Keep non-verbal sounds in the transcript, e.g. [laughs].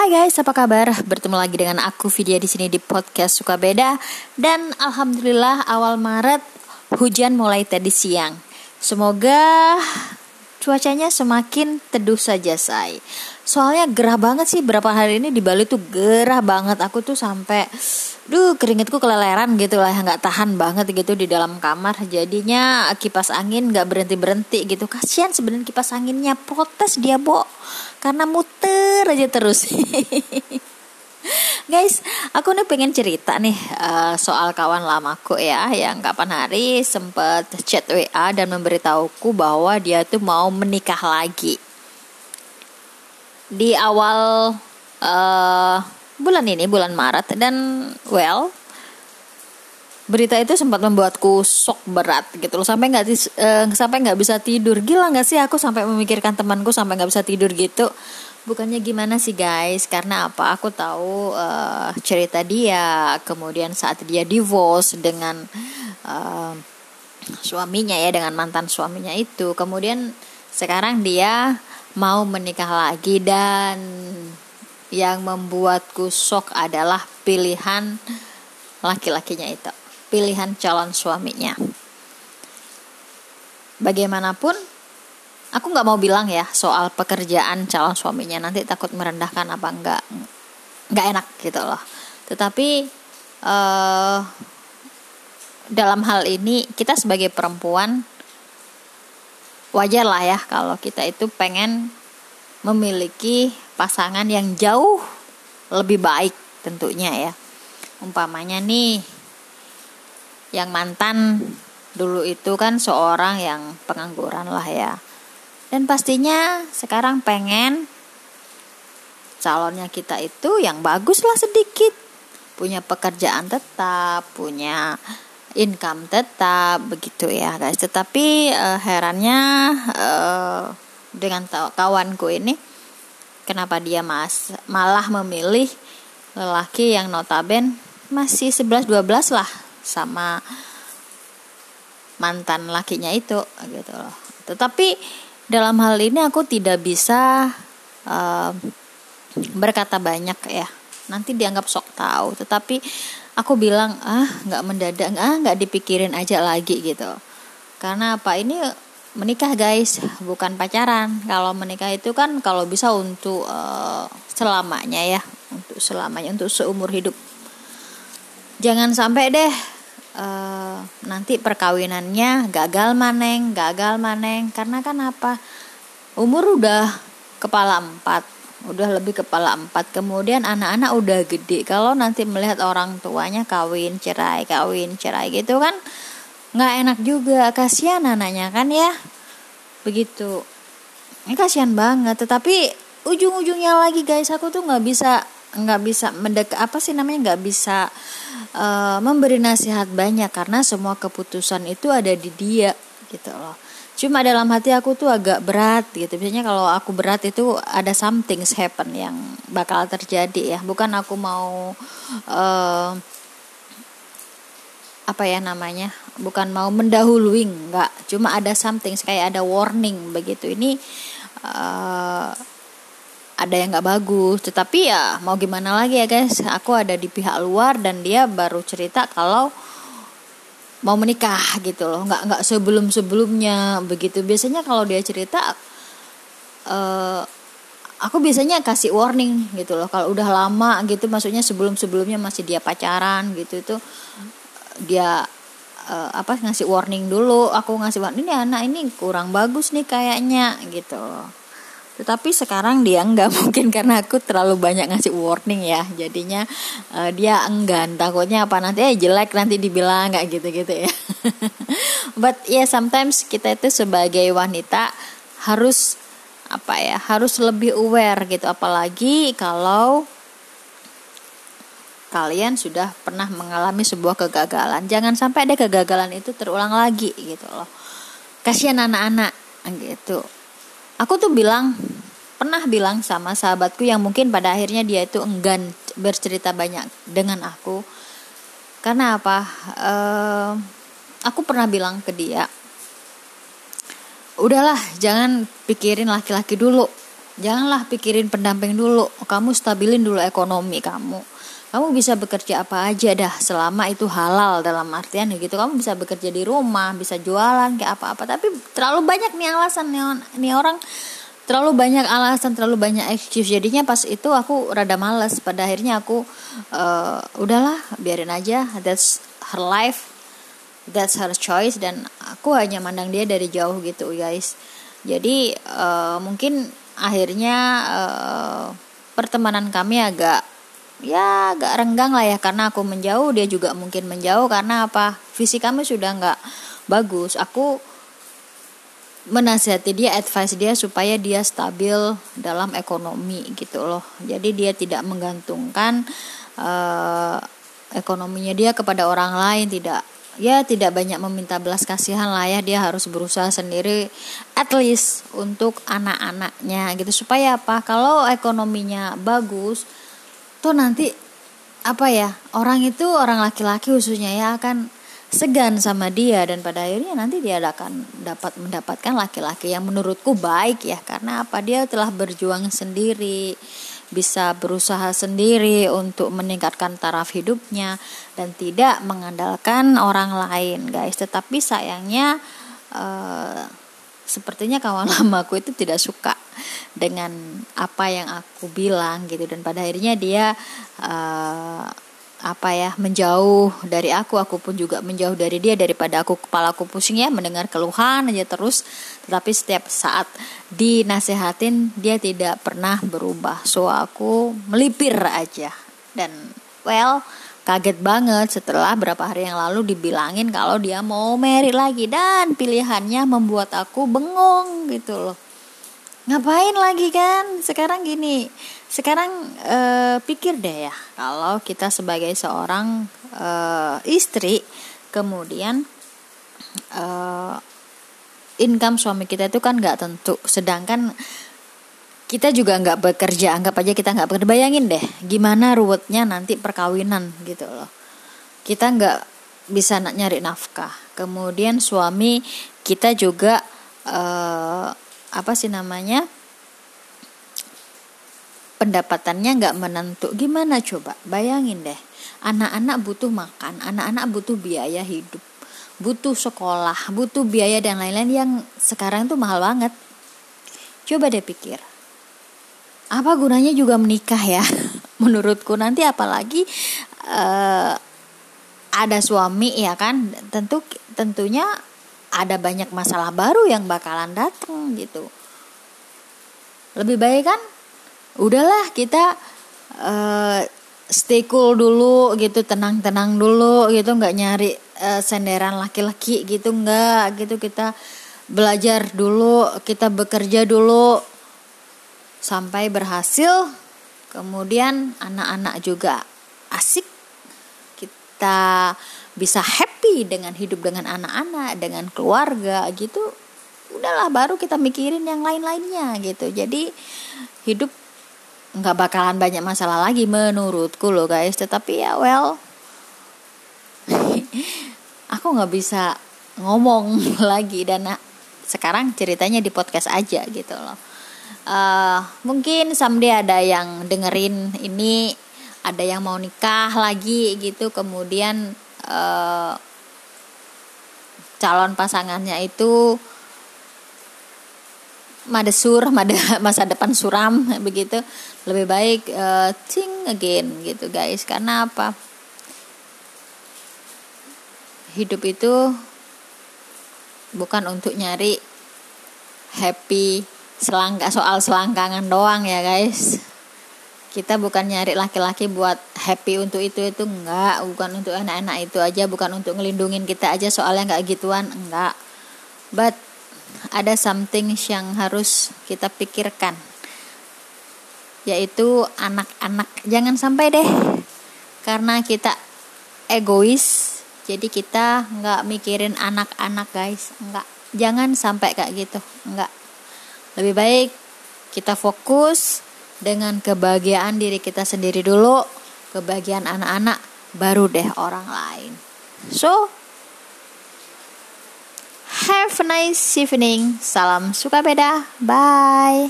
Hai guys, apa kabar? Bertemu lagi dengan aku Vidya di sini di podcast Suka Beda dan alhamdulillah awal Maret hujan mulai tadi siang. Semoga cuacanya semakin teduh saja say. Soalnya gerah banget sih berapa hari ini di Bali tuh gerah banget. Aku tuh sampai duh keringetku keleleran gitu lah nggak tahan banget gitu di dalam kamar. Jadinya kipas angin nggak berhenti berhenti gitu. Kasihan sebenarnya kipas anginnya protes dia bo. Karena muter aja terus. [laughs] Guys, aku nih pengen cerita nih uh, soal kawan lamaku ya yang kapan hari sempet chat WA dan memberitahuku bahwa dia tuh mau menikah lagi. Di awal uh, bulan ini bulan Maret. Dan well berita itu sempat membuatku shock berat gitu loh. Sampai nggak uh, sampai nggak bisa tidur. Gila nggak sih aku sampai memikirkan temanku sampai nggak bisa tidur gitu? Bukannya gimana sih guys? Karena apa? Aku tahu uh, cerita dia kemudian saat dia divorce dengan uh, suaminya ya dengan mantan suaminya itu. Kemudian sekarang dia mau menikah lagi dan yang membuatku shock adalah pilihan laki-lakinya itu, pilihan calon suaminya. Bagaimanapun, aku nggak mau bilang ya soal pekerjaan calon suaminya nanti takut merendahkan apa enggak, nggak enak gitu loh. Tetapi uh, dalam hal ini kita sebagai perempuan wajar lah ya kalau kita itu pengen memiliki pasangan yang jauh lebih baik tentunya ya. Umpamanya nih yang mantan dulu itu kan seorang yang pengangguran lah ya. Dan pastinya sekarang pengen calonnya kita itu yang bagus lah sedikit. Punya pekerjaan tetap, punya income tetap begitu ya guys. Tetapi uh, herannya uh, dengan kawanku ini kenapa dia mas malah memilih lelaki yang notaben masih 11-12 lah sama mantan lakinya itu gitu loh. Tetapi dalam hal ini aku tidak bisa uh, berkata banyak ya. Nanti dianggap sok tahu. Tetapi aku bilang ah nggak mendadak ah nggak dipikirin aja lagi gitu. Karena apa ini menikah guys. Bukan pacaran. Kalau menikah itu kan kalau bisa untuk uh, selamanya ya. Untuk selamanya untuk seumur hidup. Jangan sampai deh uh, nanti perkawinannya gagal maneng gagal maneng. Karena kan apa? Umur udah kepala empat. Udah lebih kepala empat. Kemudian anak-anak udah gede. Kalau nanti melihat orang tuanya kawin cerai kawin cerai gitu kan nggak enak juga. Kasihan anaknya kan ya? Begitu. Ini kasihan banget. Tetapi ujung-ujungnya lagi guys aku tuh nggak bisa nggak bisa mendekat apa sih namanya? Nggak bisa uh, memberi nasihat banyak karena semua keputusan itu ada di dia gitu loh. Cuma dalam hati aku tuh agak berat gitu. Biasanya kalau aku berat itu ada something happen yang bakal terjadi ya. Bukan aku mau uh, apa ya namanya bukan mau mendahului nggak cuma ada something kayak ada warning begitu. Ini uh, ada yang nggak bagus. Tetapi ya mau gimana lagi ya guys? Aku ada di pihak luar dan dia baru cerita kalau mau menikah gitu loh. Nggak nggak sebelum sebelumnya begitu. Biasanya kalau dia cerita uh, aku biasanya kasih warning gitu loh. Kalau udah lama gitu maksudnya sebelum sebelumnya masih dia pacaran gitu itu dia uh, apa ngasih warning dulu. Aku ngasih warning ini anak ini kurang bagus nih kayaknya gitu. Tetapi sekarang dia enggak. [laughs] Mungkin karena aku terlalu banyak ngasih warning ya. Jadinya uh, dia enggan. Takutnya apa nanti eh jelek nanti dibilang nggak gitu-gitu ya. [laughs] But ya yeah, sometimes kita itu sebagai wanita harus apa ya harus lebih aware gitu. Apalagi kalau kalian sudah pernah mengalami sebuah kegagalan. Jangan sampai ada kegagalan itu terulang lagi gitu loh. Kasihan anak-anak gitu. Aku tuh bilang pernah bilang sama sahabatku yang mungkin pada akhirnya dia itu enggan bercerita banyak dengan aku. Karena apa? Uh, aku pernah bilang ke dia, udahlah jangan pikirin laki-laki dulu janganlah pikirin pendamping dulu kamu stabilin dulu ekonomi kamu kamu bisa bekerja apa aja dah selama itu halal dalam artian gitu. Kamu bisa bekerja di rumah bisa jualan kayak apa-apa. Tapi terlalu banyak nih alasan nih, nih orang. Terlalu banyak alasan terlalu banyak excuse. Jadinya pas itu aku rada males. Pada akhirnya aku uh, udahlah biarin aja. That's her life. That's her choice. Dan aku hanya mandang dia dari jauh gitu guys. Jadi uh, mungkin akhirnya uh, pertemanan kami agak ya agak renggang lah ya karena aku menjauh dia juga mungkin menjauh karena apa? Visi kami sudah nggak bagus. Aku menasihati dia advice dia supaya dia stabil dalam ekonomi gitu loh. Jadi dia tidak menggantungkan uh, ekonominya dia kepada orang lain tidak ya tidak banyak meminta belas kasihan lah ya. Dia harus berusaha sendiri at least untuk anak-anaknya gitu. Supaya apa? Kalau ekonominya bagus tuh nanti apa ya orang itu orang laki-laki khususnya ya akan segan sama dia dan pada akhirnya nanti dia akan dapat mendapatkan laki-laki yang menurutku baik ya. Karena apa? Dia telah berjuang sendiri bisa berusaha sendiri untuk meningkatkan taraf hidupnya dan tidak mengandalkan orang lain guys. Tetapi sayangnya uh, sepertinya kawan [laughs] lamaku itu tidak suka dengan apa yang aku bilang gitu. Dan pada akhirnya dia uh, apa ya menjauh dari aku aku pun juga menjauh dari dia daripada aku kepala aku pusing ya mendengar keluhan aja terus. Tetapi setiap saat dinasehatin dia tidak pernah berubah. So aku melipir aja. Dan well kaget banget setelah berapa hari yang lalu dibilangin kalau dia mau merit lagi. Dan pilihannya membuat aku bengong gitu loh ngapain lagi kan? Sekarang gini sekarang uh, pikir deh ya kalau kita sebagai seorang uh, istri kemudian uh, income suami kita itu kan nggak tentu. Sedangkan kita juga nggak bekerja anggap aja kita nggak bekerja. Bayangin deh gimana ruwetnya nanti perkawinan gitu loh. Kita nggak bisa nyari nafkah. Kemudian suami kita juga uh, apa sih namanya pendapatannya nggak menentu. Gimana coba? Bayangin deh anak-anak butuh makan anak-anak butuh biaya hidup butuh sekolah butuh biaya dan lain-lain yang sekarang tuh mahal banget. Coba deh pikir apa gunanya juga menikah ya? [laughs] Menurutku nanti apalagi uh, ada suami ya kan? Tentu tentunya ada banyak masalah baru yang bakalan datang gitu. Lebih baik kan udahlah kita uh, stay cool dulu gitu tenang-tenang dulu gitu. Nggak nyari uh, senderan laki-laki gitu. Nggak gitu. Kita belajar dulu kita bekerja dulu sampai berhasil. Kemudian anak-anak juga asik. Kita bisa happy dengan hidup dengan anak-anak dengan keluarga gitu udahlah baru kita mikirin yang lain-lainnya gitu. Jadi hidup nggak bakalan banyak masalah lagi menurutku loh guys. Tetapi ya well [laughs] aku nggak bisa ngomong [laughs] lagi. Dan sekarang ceritanya di podcast aja gitu loh. Uh, mungkin someday ada yang dengerin ini ada yang mau nikah lagi gitu. Kemudian uh, calon pasangannya itu madesur mada [laughs] masa depan suram [laughs] begitu. Lebih baik uh, think again gitu guys. Karena apa? Hidup itu bukan untuk nyari happy selangka soal selangkangan doang ya guys kita bukan nyari laki-laki buat happy untuk itu itu enggak. Bukan untuk anak-anak itu aja bukan untuk ngelindungin kita aja soalnya enggak gituan enggak. But ada something yang harus kita pikirkan. Yaitu anak-anak. Jangan sampai deh karena kita egois jadi kita nggak mikirin anak-anak guys. Enggak. Jangan sampai kayak gitu. Enggak. Lebih baik kita fokus dengan kebahagiaan diri kita sendiri dulu, kebahagiaan anak-anak, baru deh orang lain. So, have a nice evening. Salam suka beda. Bye.